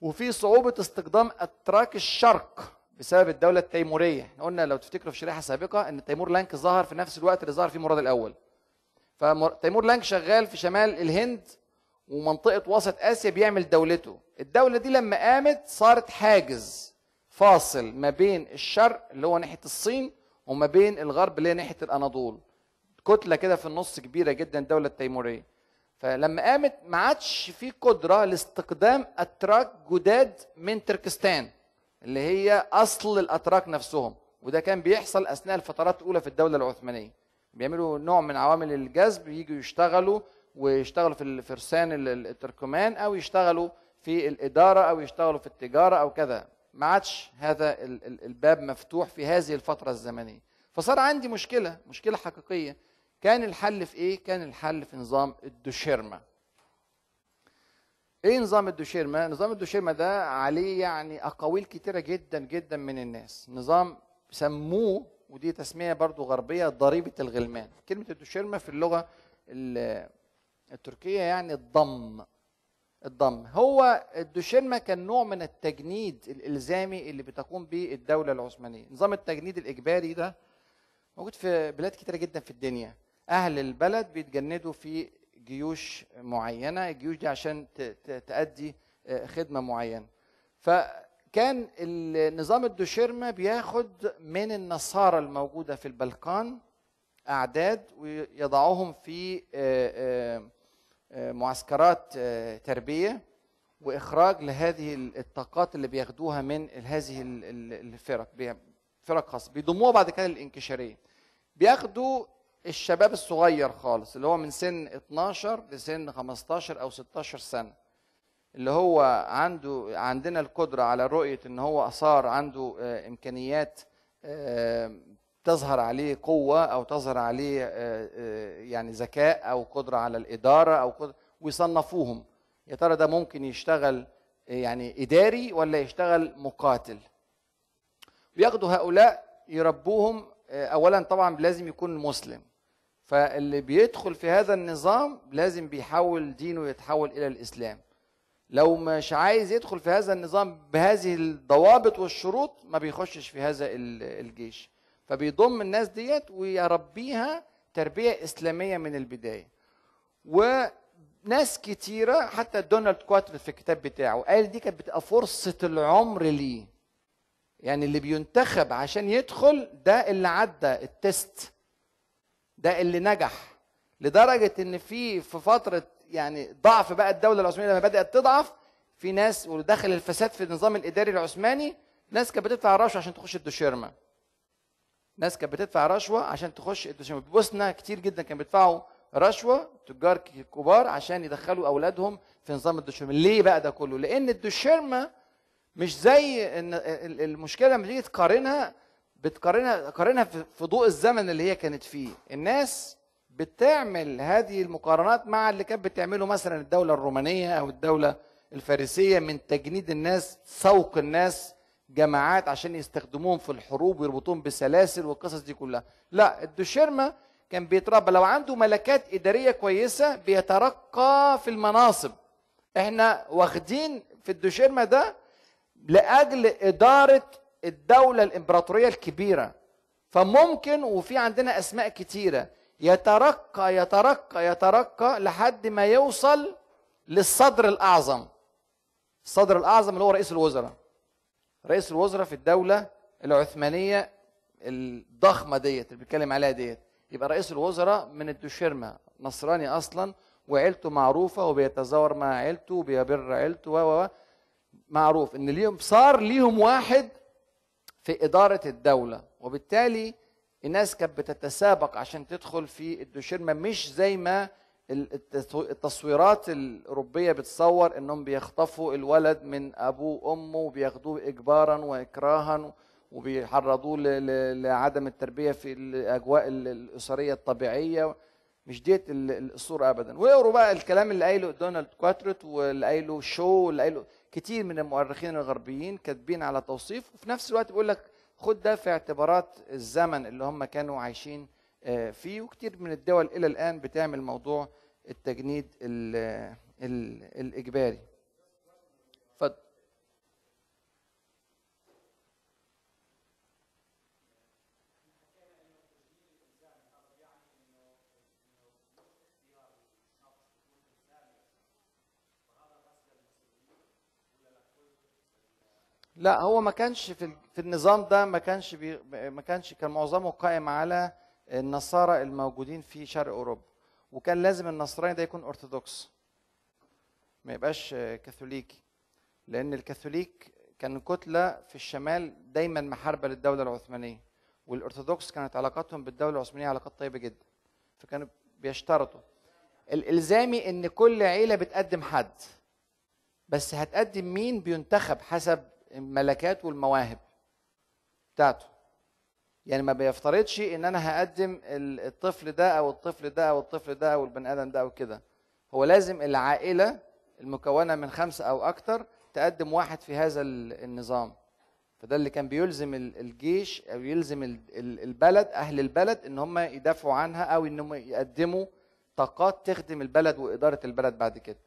وفي صعوبة استخدام أتراك الشرق. بسبب الدولة التيمورية. إحنا قلنا لو تفتكروا في شريحة سابقة إن تيمور لانك ظهر في نفس الوقت اللي ظهر فيه مراد الأول. فتيمور لانك شغال في شمال الهند ومنطقة وسط آسيا بيعمل دولته. الدولة دي لما قامت صارت حاجز فاصل ما بين الشرق اللي هو ناحية الصين وما بين الغرب اللي هي ناحية الأناضول. كتلة كده في النص كبيرة جدا الدولة التيمورية فلما قامت ما عادش في قدرة لاستقدام أتراك جداد من تركستان. اللي هي أصل الأتراك نفسهم. وده كان بيحصل أثناء الفترات الأولى في الدولة العثمانية. بيعملوا نوع من عوامل الجذب يجوا يشتغلوا ويشتغلوا في الفرسان ال- ال- التركمان أو يشتغلوا في الإدارة أو يشتغلوا في التجارة أو كذا. ما عادش هذا ال- ال- الباب مفتوح في هذه الفترة الزمنية. فصار عندي مشكلة مشكلة حقيقية. كان الحل في إيه؟ كان الحل في نظام الدوشيرما. إيه نظام الدوشيرما؟ نظام الدوشيرما ده عليه يعني أقاويل كتيرة جدا جدا من الناس، نظام سموه ودي تسمية برضو غربية ضريبة الغلمان. كلمة الدوشيرما في اللغة ال- التركية يعني الضم. الضم هو الدوشيرما كان نوع من التجنيد الإلزامي اللي بتقوم به الدولة العثمانية نظام التجنيد الإجباري ده موجود في بلاد كتيرة جدا في الدنيا أهل البلد بيتجندوا في جيوش معينة الجيوش دي عشان تأدي آه، خدمة معينة. فكان نظام الدوشيرما بياخد من النصارى الموجودة في البلقان أعداد ويضعهم في آه، آه، معسكرات تربية وإخراج لهذه الطاقات اللي بياخدوها من هذه الفرق فرق خاصة بيضموها بعد كده للإنكشارية. بياخدوا الشباب الصغير خالص اللي هو من سن 12 لسن 15 أو 16 سنة. اللي هو عنده عندنا القدرة على رؤية إن هو صار عنده آه، إمكانيات آه، تظهر عليه قوة أو تظهر عليه آه، يعني ذكاء أو قدرة على الإدارة أو قدرة ويصنفوهم. يا ترى ده ممكن يشتغل يعني إداري ولا يشتغل مقاتل؟ بياخدوا هؤلاء يربوهم اولا طبعا لازم يكون مسلم. فاللي بيدخل في هذا النظام لازم بيحول دينه يتحول إلى الإسلام. لو مش عايز يدخل في هذا النظام بهذه الضوابط والشروط ما بيخشش في هذا الجيش. فبيضم الناس ديت ويربيها تربية إسلامية من البداية. وناس كتيرة حتى دونالد كواتر في الكتاب بتاعه قال دي كانت بتبقى فرصة العمر ليه؟ يعني اللي بينتخب عشان يدخل ده اللي عدى التست. ده اللي نجح لدرجة إن في في فترة يعني ضعف بقى الدولة العثمانية لما بدأت تضعف في ناس ودخل الفساد في النظام الإداري العثماني ناس كانت بتدفع رشوة عشان تخش الدوشيرما. ناس كانت بتدفع رشوة عشان تخش الدوشيرما. بوسنا كتير جدا كانوا بيدفعوا رشوة تجار كبار عشان يدخلوا أولادهم في نظام الدوشيرما. ليه بقى ده كله؟ لأن الدوشيرما مش زي المشكلة لما تيجي تقارنها بتقارنها قارنها في ضوء الزمن اللي هي كانت فيه. الناس بتعمل هذه المقارنات مع اللي كانت بتعمله مثلا الدولة الرومانية أو الدولة الفارسية من تجنيد الناس سوق الناس جماعات عشان يستخدموهم في الحروب ويربطوهم بسلاسل والقصص دي كلها. لا الدوشيرما كان بيتربى. لو عنده ملكات إدارية كويسة بيترقى في المناصب. إحنا واخدين في الدوشيرما ده لأجل إدارة الدولة الإمبراطورية الكبيرة. فممكن وفي عندنا أسماء كتيرة يترقى يترقى يترقى لحد ما يوصل للصدر الأعظم. الصدر الأعظم اللي هو رئيس الوزراء. رئيس الوزراء في الدولة العثمانية الضخمة ديت اللي بيتكلم عليها ديت. يبقى رئيس الوزراء من الدوشيرما نصراني أصلا وعيلته معروفة وبيتزاور مع عيلته وبيبر عيلته و معروف إن ليهم صار ليهم واحد في إدارة الدولة. وبالتالي الناس كانت بتتسابق عشان تدخل في الدوشيرما مش زي ما التصويرات الأوروبية بتصور إنهم بيخطفوا الولد من أبوه وأمه وبياخدوه اجبارا واكراها وبيحرضوه لعدم التربية في الأجواء الأسرية الطبيعية. مش ديت الصورة ابدا. واقروا بقى الكلام اللي قايله دونالد كواترت واللي قايله شو واللي قايله كتير من المؤرخين الغربيين كاتبين على توصيف وفي نفس الوقت بيقول لك خد ده في اعتبارات الزمن اللي هم كانوا عايشين آه، فيه وكتير من الدول إلى الآن بتعمل موضوع التجنيد الإجباري. لا هو ما كانش في في النظام ده ما كانش بي ما كانش كان معظمه قائم على النصارى الموجودين في شرق أوروبا. وكان لازم النصراني ده يكون أرثوذكس. ما يبقاش كاثوليكي. لأن الكاثوليك كان كتلة في الشمال دايما محاربة للدولة العثمانية. والأرثوذكس كانت علاقاتهم بالدولة العثمانية علاقات طيبة جدا. فكانوا بيشترطوا. الإلزامي إن كل عيلة بتقدم حد. بس هتقدم مين؟ بينتخب حسب الملكات والمواهب بتاعته. يعني ما بيفترضش إن أنا هقدم الطفل ده أو الطفل ده أو الطفل ده أو البني آدم ده أو كده. هو لازم العائلة المكونة من خمسة أو أكثر تقدم واحد في هذا النظام. فده اللي كان بيلزم الجيش أو يلزم البلد أهل البلد إن هم يدافعوا عنها أو إن هم يقدموا طاقات تخدم البلد وإدارة البلد بعد كده.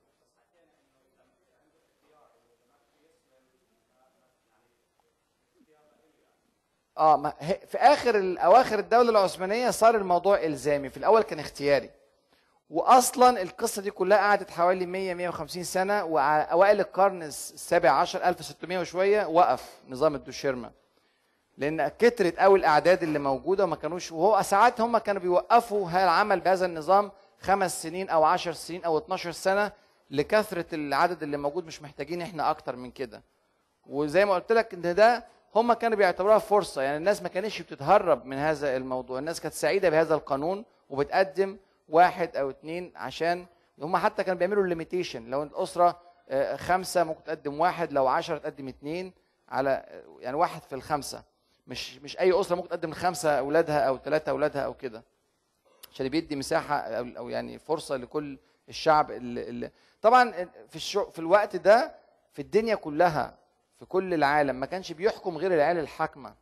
آه ما في آخر أواخر الدولة العثمانية صار الموضوع إلزامي. في الأول كان اختياري. واصلا القصة دي كلها قعدت حوالي 100 150 سنة واوائل القرن السابع عشر 1600 وشوية وقف نظام الدوشيرما لأن كترت قوي الأعداد اللي موجودة وما كانوش وهو ساعات هم كانوا بيوقفوا العمل بهذا النظام خمس سنين أو عشر سنين أو 12 سنة لكثرة العدد اللي موجود. مش محتاجين إحنا أكتر من كده. وزي ما قلت لك إن ده هم كانوا بيعتبروها فرصة. يعني الناس ما كانتش بتتهرب من هذا الموضوع. الناس كانت سعيدة بهذا القانون وبتقدم واحد أو اتنين عشان هم حتى كانوا بيعملوا ليميتيشن لو الأسرة آه، خمسة ممكن تقدم واحد لو عشرة تقدم اتنين على يعني واحد في الخمسة. مش مش أي أسرة ممكن تقدم خمسة أولادها أو ثلاثة أولادها أو كده. عشان بيدي مساحة أو أو يعني فرصة لكل الشعب اللي, طبعا في الشو في الوقت ده في الدنيا كلها في كل العالم ما كانش بيحكم غير العيله الحاكمة.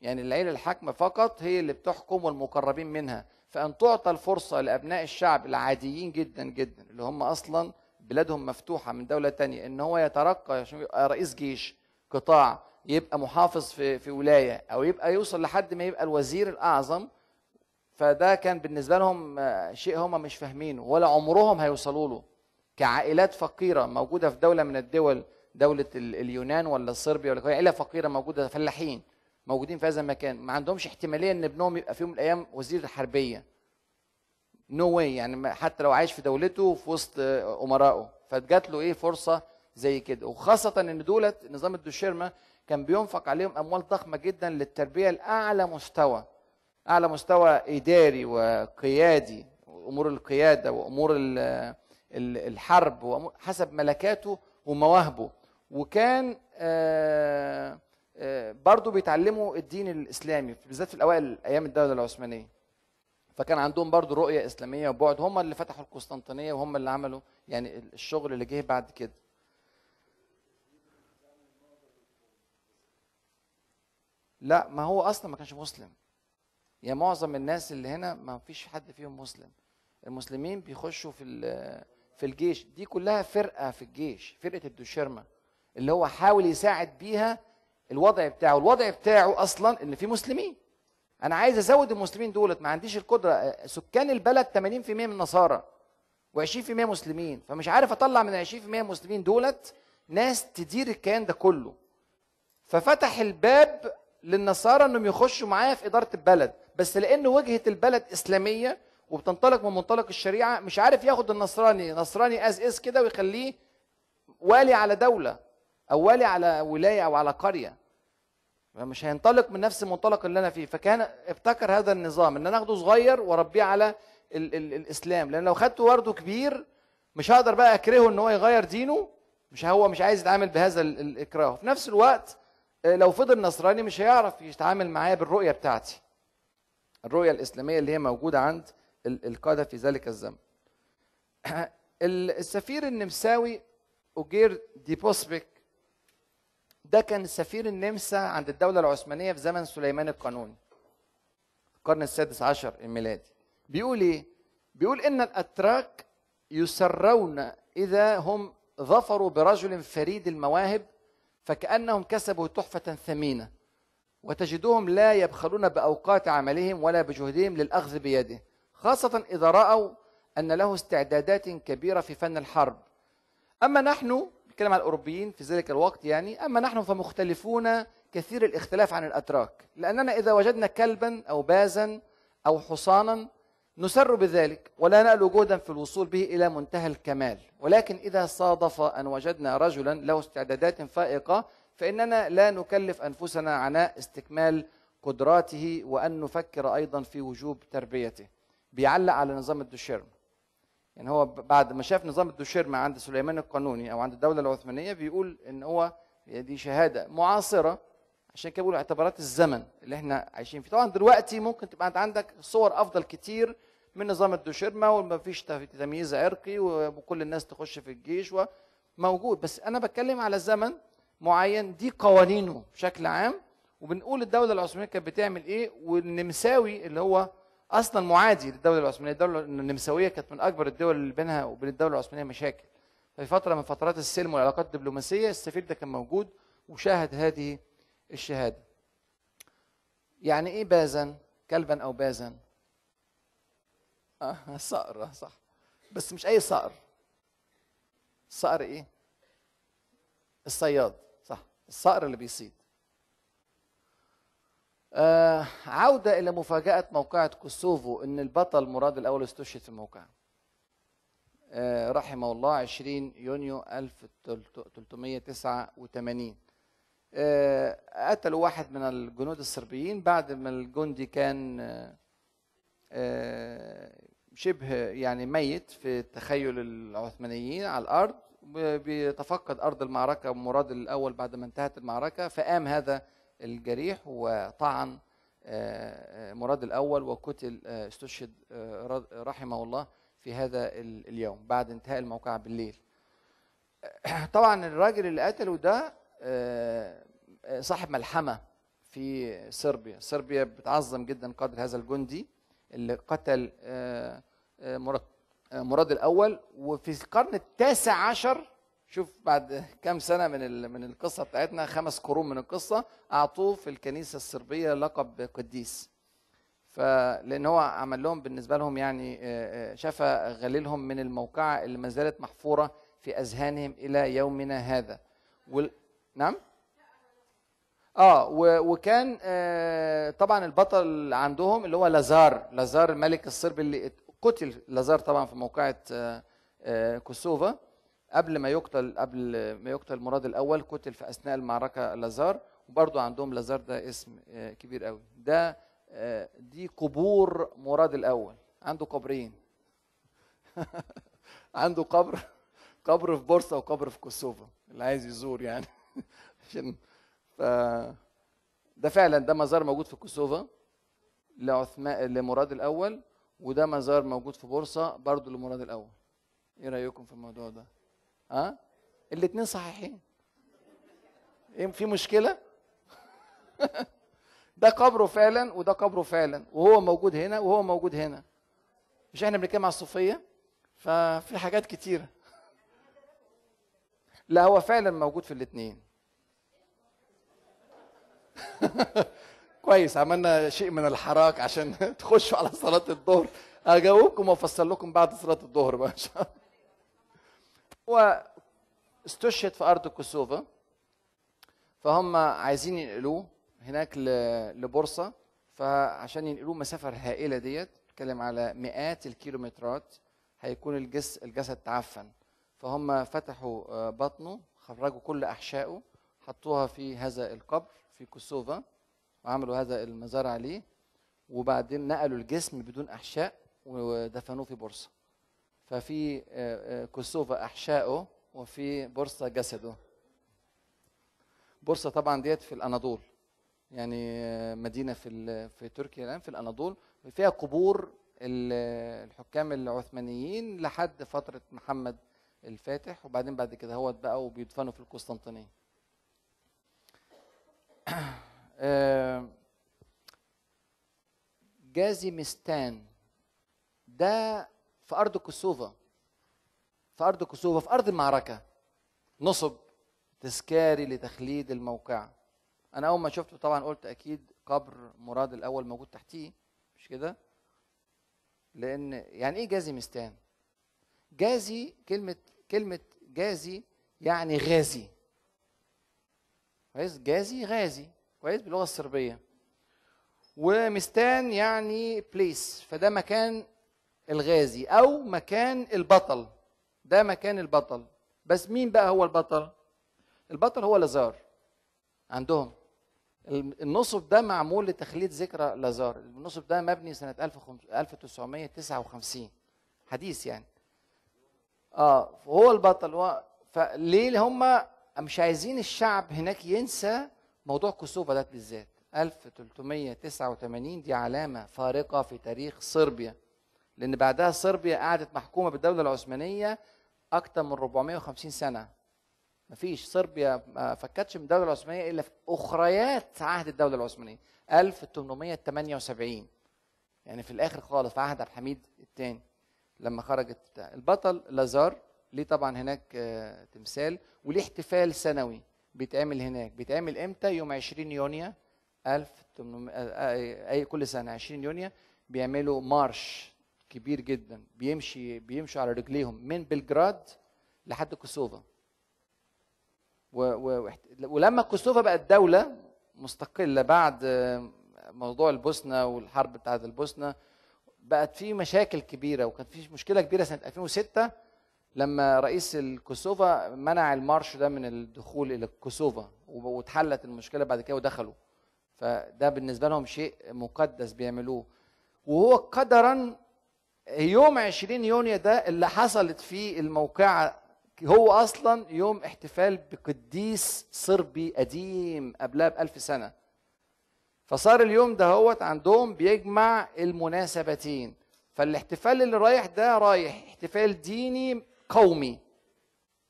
يعني العيله الحاكمة فقط هي اللي بتحكم والمقربين منها. فأن تعطى الفرصة لأبناء الشعب العاديين جدا جدا اللي هم أصلا بلادهم مفتوحة من دولة تانية إن هو يترقى عشان يبقى رئيس جيش قطاع يبقى محافظ في في ولاية أو يبقى يوصل لحد ما يبقى الوزير الأعظم. فده كان بالنسبة لهم آه، شيء هم مش فاهمينه ولا عمرهم هيوصلوا له. كعائلات فقيرة موجودة في دولة من الدول دولة ال- اليونان ولا صربيا ولا عائله فقيرة موجودة فلاحين موجودين في هذا المكان. ما عندهمش احتمالية إن ابنهم يبقى في يوم من الأيام وزير حربيه نو no يعني حتى لو عايش في دولته في وسط أمرائه. فجات له إيه فرصة زي كده. وخاصة إن دولت نظام الدوشيرما كان بينفق عليهم أموال ضخمة جدا للتربية لأعلى مستوى أعلى مستوى إداري وقيادي امور القيادة وأمور ال- ال- الحرب حسب ملكاته ومواهبه. وكان آه، آه، برضو بيتعلموا الدين الإسلامي بالذات في الأوائل أيام الدولة العثمانية. فكان عندهم برضو رؤية إسلامية وبعد هم اللي فتحوا القسطنطينية وهم اللي عملوا يعني الشغل اللي جه بعد كده. لا ما هو أصلا ما كانش مسلم. يا معظم الناس اللي هنا ما فيش حد فيهم مسلم. المسلمين بيخشوا في في الجيش. دي كلها فرقة في الجيش فرقة الدوشيرما. اللي هو حاول يساعد بيها الوضع بتاعه. الوضع بتاعه أصلا إن في مسلمين. أنا عايز أزود المسلمين دولت. ما عنديش القدرة. سكان البلد 80% من نصارى و20% مسلمين. فمش عارف أطلع من ال 20% مسلمين دولت. ناس تدير الكيان ده كله. ففتح الباب للنصارى إنهم يخشوا معايا في إدارة البلد. بس لأن وجهة البلد إسلامية وبتنطلق من منطلق الشريعة مش عارف ياخد النصراني. نصراني as is كده ويخليه والي على دولة. أو والي على ولاية أو على قرية. فمش هينطلق من نفس المنطلق اللي أنا فيه. فكان ابتكر هذا النظام إن أنا آخده صغير وأربيه على ال ال الإسلام. لأن لو خدته ورده كبير مش هقدر بقى أكرهه إن هو يغير دينه. مش هو مش عايز يتعامل بهذا ال- الإكراه. في نفس الوقت آه، لو فضل نصراني مش هيعرف يتعامل معايا بالرؤية بتاعتي. الرؤية الإسلامية اللي هي موجودة عند ال- القادة في ذلك الزمن. ال- السفير النمساوي أوجير ديبوسبيك ده كان سفير النمسا عند الدولة العثمانية في زمن سليمان القانوني القرن السادس عشر الميلادي بيقول إيه؟ بيقول إن الأتراك يسرون إذا هم ظفروا برجل فريد المواهب فكأنهم كسبوا تحفة ثمينة وتجدهم لا يبخلون بأوقات عملهم ولا بجهدهم للأخذ بيده خاصة إذا رأوا أن له استعدادات كبيرة في فن الحرب أما نحن بنتكلم على الأوروبيين في ذلك الوقت يعني أما نحن فمختلفون كثير الاختلاف عن الأتراك. لأننا إذا وجدنا كلبا أو بازا أو حصانا نسر بذلك ولا نألو جهدا في الوصول به إلى منتهى الكمال. ولكن إذا صادف أن وجدنا رجلا له استعدادات فائقة فإننا لا نكلف أنفسنا عناء استكمال قدراته وأن نفكر أيضا في وجوب تربيته. بيعلق على نظام الدوشيرم. يعني هو بعد ما شاف نظام الدوشيرما عند سليمان القانوني أو عند الدولة العثمانية بيقول إن هو دي شهادة معاصرة عشان كده بيقولوا اعتبارات الزمن اللي إحنا عايشين فيه. طبعا دلوقتي ممكن تبقى عندك صور أفضل كتير من نظام الدوشيرما وما فيش تمييز عرقي وكل الناس تخش في الجيش وموجود. بس أنا بتكلم على زمن معين دي قوانينه بشكل عام. وبنقول الدولة العثمانية كانت بتعمل إيه؟ والنمساوي اللي هو أصلا معادي للدولة العثمانية. الدولة النمساوية كانت من أكبر الدول اللي بينها وبين الدولة العثمانية مشاكل. في فترة من فترات السلم والعلاقات الدبلوماسية السفير ده كان موجود وشاهد هذه الشهادة. يعني إيه بازن كلبا أو بازن آه صقر آه، صح. بس مش أي صقر. الصقر إيه؟ الصياد صح. الصقر اللي بيصيد. آه عودة إلى مفاجأة موقعة كوسوفو إن البطل مراد الأول استشهد في الموقع. آه رحمه الله 20 يونيو 1389 آه قتلوا واحد من الجنود الصربيين بعد ما الجندي كان شبه يعني ميت في تخيل العثمانيين على الأرض بيتفقد أرض المعركة مراد الأول بعد ما انتهت المعركة فقام هذا الجريح وطعن آه، آه، مراد الأول وقتل آه، استشهد رحمه الله في هذا اليوم بعد انتهاء الموقعة بالليل. طبعا الراجل اللي قتله ده صاحب ملحمة في صربيا. صربيا بتعظم جدا قدر هذا الجندي اللي قتل مراد مراد الأول. وفي القرن التاسع عشر شوف بعد كام سنة من من القصة بتاعتنا خمس قرون من القصة أعطوه في الكنيسة الصربيه لقب قديس. فلان هو عمل لهم بالنسبة لهم يعني شفى غليلهم من الموقعة اللي ما زالت محفورة في أذهانهم إلى يومنا هذا. وال... نعم؟ آه وكان آه طبعا البطل عندهم اللي هو لازار لازار الملك الصربي اللي قتل لازار طبعا في موقعة آه آه كوسوفا. قبل ما يقتل قبل ما يقتل مراد الأول قتل في أثناء المعركة لازار وبرضه عندهم لازار ده اسم آه، كبير قوي. ده آه، دي قبور مراد الأول. عنده قبرين. عنده قبر قبر في بورصة وقبر في كوسوفا اللي عايز يزور يعني. عشان ف ده فعلا ده مزار موجود في كوسوفا لعثمان لمراد الأول وده مزار موجود في بورصة برضه لمراد الأول. إيه رأيكم في الموضوع ده؟ ها؟ الاثنين صحيحين. إيه في مشكلة؟ ده قبره فعلا وده قبره فعلا وهو موجود هنا وهو موجود هنا. مش إحنا بنتكلم على الصوفية؟ ففي حاجات كتيرة. لا هو فعلا موجود في الاثنين كويس عملنا شيء من الحراك عشان تخشوا على صلاة الظهر. أجاوبكم وافسر لكم بعد صلاة الظهر بقى إن شاء الله. هو استشهد في أرض كوسوفا. فهم عايزين ينقلوه هناك لبورصة. فعشان ينقلوه مسافة هائلة ديت بتكلم على مئات الكيلومترات هيكون الجس الجسد تعفن. فهم فتحوا آه، بطنه خرجوا كل أحشائه حطوها في هذا القبر في كوسوفا وعملوا هذا المزار عليه وبعدين نقلوا الجسم بدون أحشاء ودفنوه في بورصة. ففي آه، آه، كوسوفا أحشائه وفي بورصة جسده. بورصة طبعا ديت في الأناضول يعني آه، مدينة في في تركيا الآن في الأناضول فيها قبور الحكام العثمانيين لحد فترة محمد الفاتح وبعدين بعد كده هو بقى وبيدفنوا في القسطنطينية. جازي مستان ده في أرض كوسوفا في أرض كوسوفا في أرض المعركة نصب تذكاري لتخليد الموقع. أنا أول ما شفته طبعا قلت أكيد قبر مراد الأول موجود تحتيه مش كده؟ لأن يعني إيه جازي مستان؟ جازي كلمة كلمة جازي يعني غازي. كويس؟ جازي غازي. كويس؟ باللغة الصربية. ومستان يعني بليس فده مكان الغازي أو مكان البطل. ده مكان البطل. بس مين بقى هو البطل؟ البطل هو لازار. عندهم. النصب ده معمول لتخليد ذكرى لازار. النصب ده مبني سنة 1959 حديث يعني. آه هو البطل. هو فليه هم مش عايزين الشعب هناك ينسى موضوع كوسوفا ده بالذات. 1389 دي علامة فارقة في تاريخ صربيا. لأن بعدها صربيا قعدت محكومة بالدولة العثمانية أكثر من 450 سنة. مفيش صربيا ما فكتش من الدولة العثمانية إلا في أخريات عهد الدولة العثمانية 1878 يعني في الآخر خالص في عهد عبد الحميد الثاني لما خرجت. البطل لازار. ليه طبعا هناك آه، تمثال وليه احتفال سنوي بيتعمل هناك. بيتعمل إمتى؟ يوم 20 يونيو 1800 أي كل سنة 20 يونيو بيعملوا مارش كبير جدا بيمشي بيمشوا على رجليهم من بلجراد لحد كوسوفا. و و ولما كوسوفا بقت دولة مستقلة بعد موضوع البوسنة والحرب بتاعت البوسنة بقت في مشاكل كبيرة وكان في مشكلة كبيرة سنة 2006 لما رئيس الكوسوفا منع المارش ده من الدخول إلى كوسوفا واتحلت المشكلة بعد كده ودخلوا. فده بالنسبة لهم شيء مقدس بيعملوه. وهو قدرا يوم 20 يونيو ده اللي حصلت فيه الموقعة هو أصلا يوم احتفال بقديس صربي قديم قبلها بألف سنة. فصار اليوم ده هو عندهم بيجمع المناسبتين. فالاحتفال اللي رايح ده رايح احتفال ديني قومي.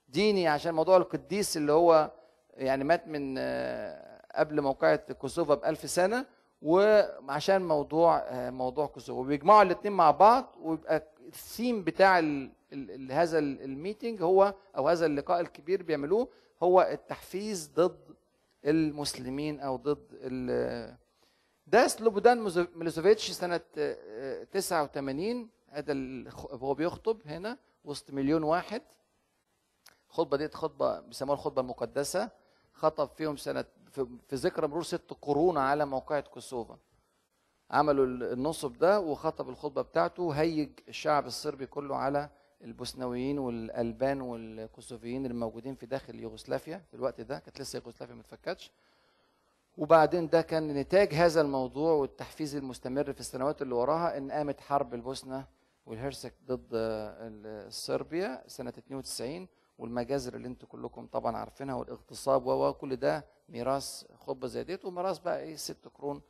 ديني عشان موضوع القديس اللي هو يعني مات من قبل موقعة كوسوفا بألف سنة. وعشان موضوع موضوع كوسوفا وبيجمعوا الاثنين مع بعض ويبقى الثيم بتاع ال ال هذا ال meeting هو أو هذا اللقاء الكبير بيعملوه هو التحفيز ضد المسلمين أو ضد ده سلوبودان ميلوسوفيتش سنة 89 هذا هو بيخطب هنا وسط مليون واحد. الخطبة ديت خطبة بيسموها الخطبة المقدسة. خطب فيهم سنة في ذكرى مرور ست قرون على موقعة كوسوفا. عملوا النصب ده وخطب الخطبة بتاعته هيج الشعب الصربي كله على البوسنويين والألبان والكوسوفيين الموجودين في داخل يوغوسلافيا. في الوقت ده كانت لسه يوغوسلافيا ما وبعدين ده كان نتاج هذا الموضوع والتحفيز المستمر في السنوات اللي وراها إن قامت حرب البوسنة والهرسك ضد صربيا سنة 92 والمجازر اللي أنتم كلكم طبعا عارفينها والاغتصاب وكل ده ميراث خطبه زي ديت وميراث بقى إيه ست قرون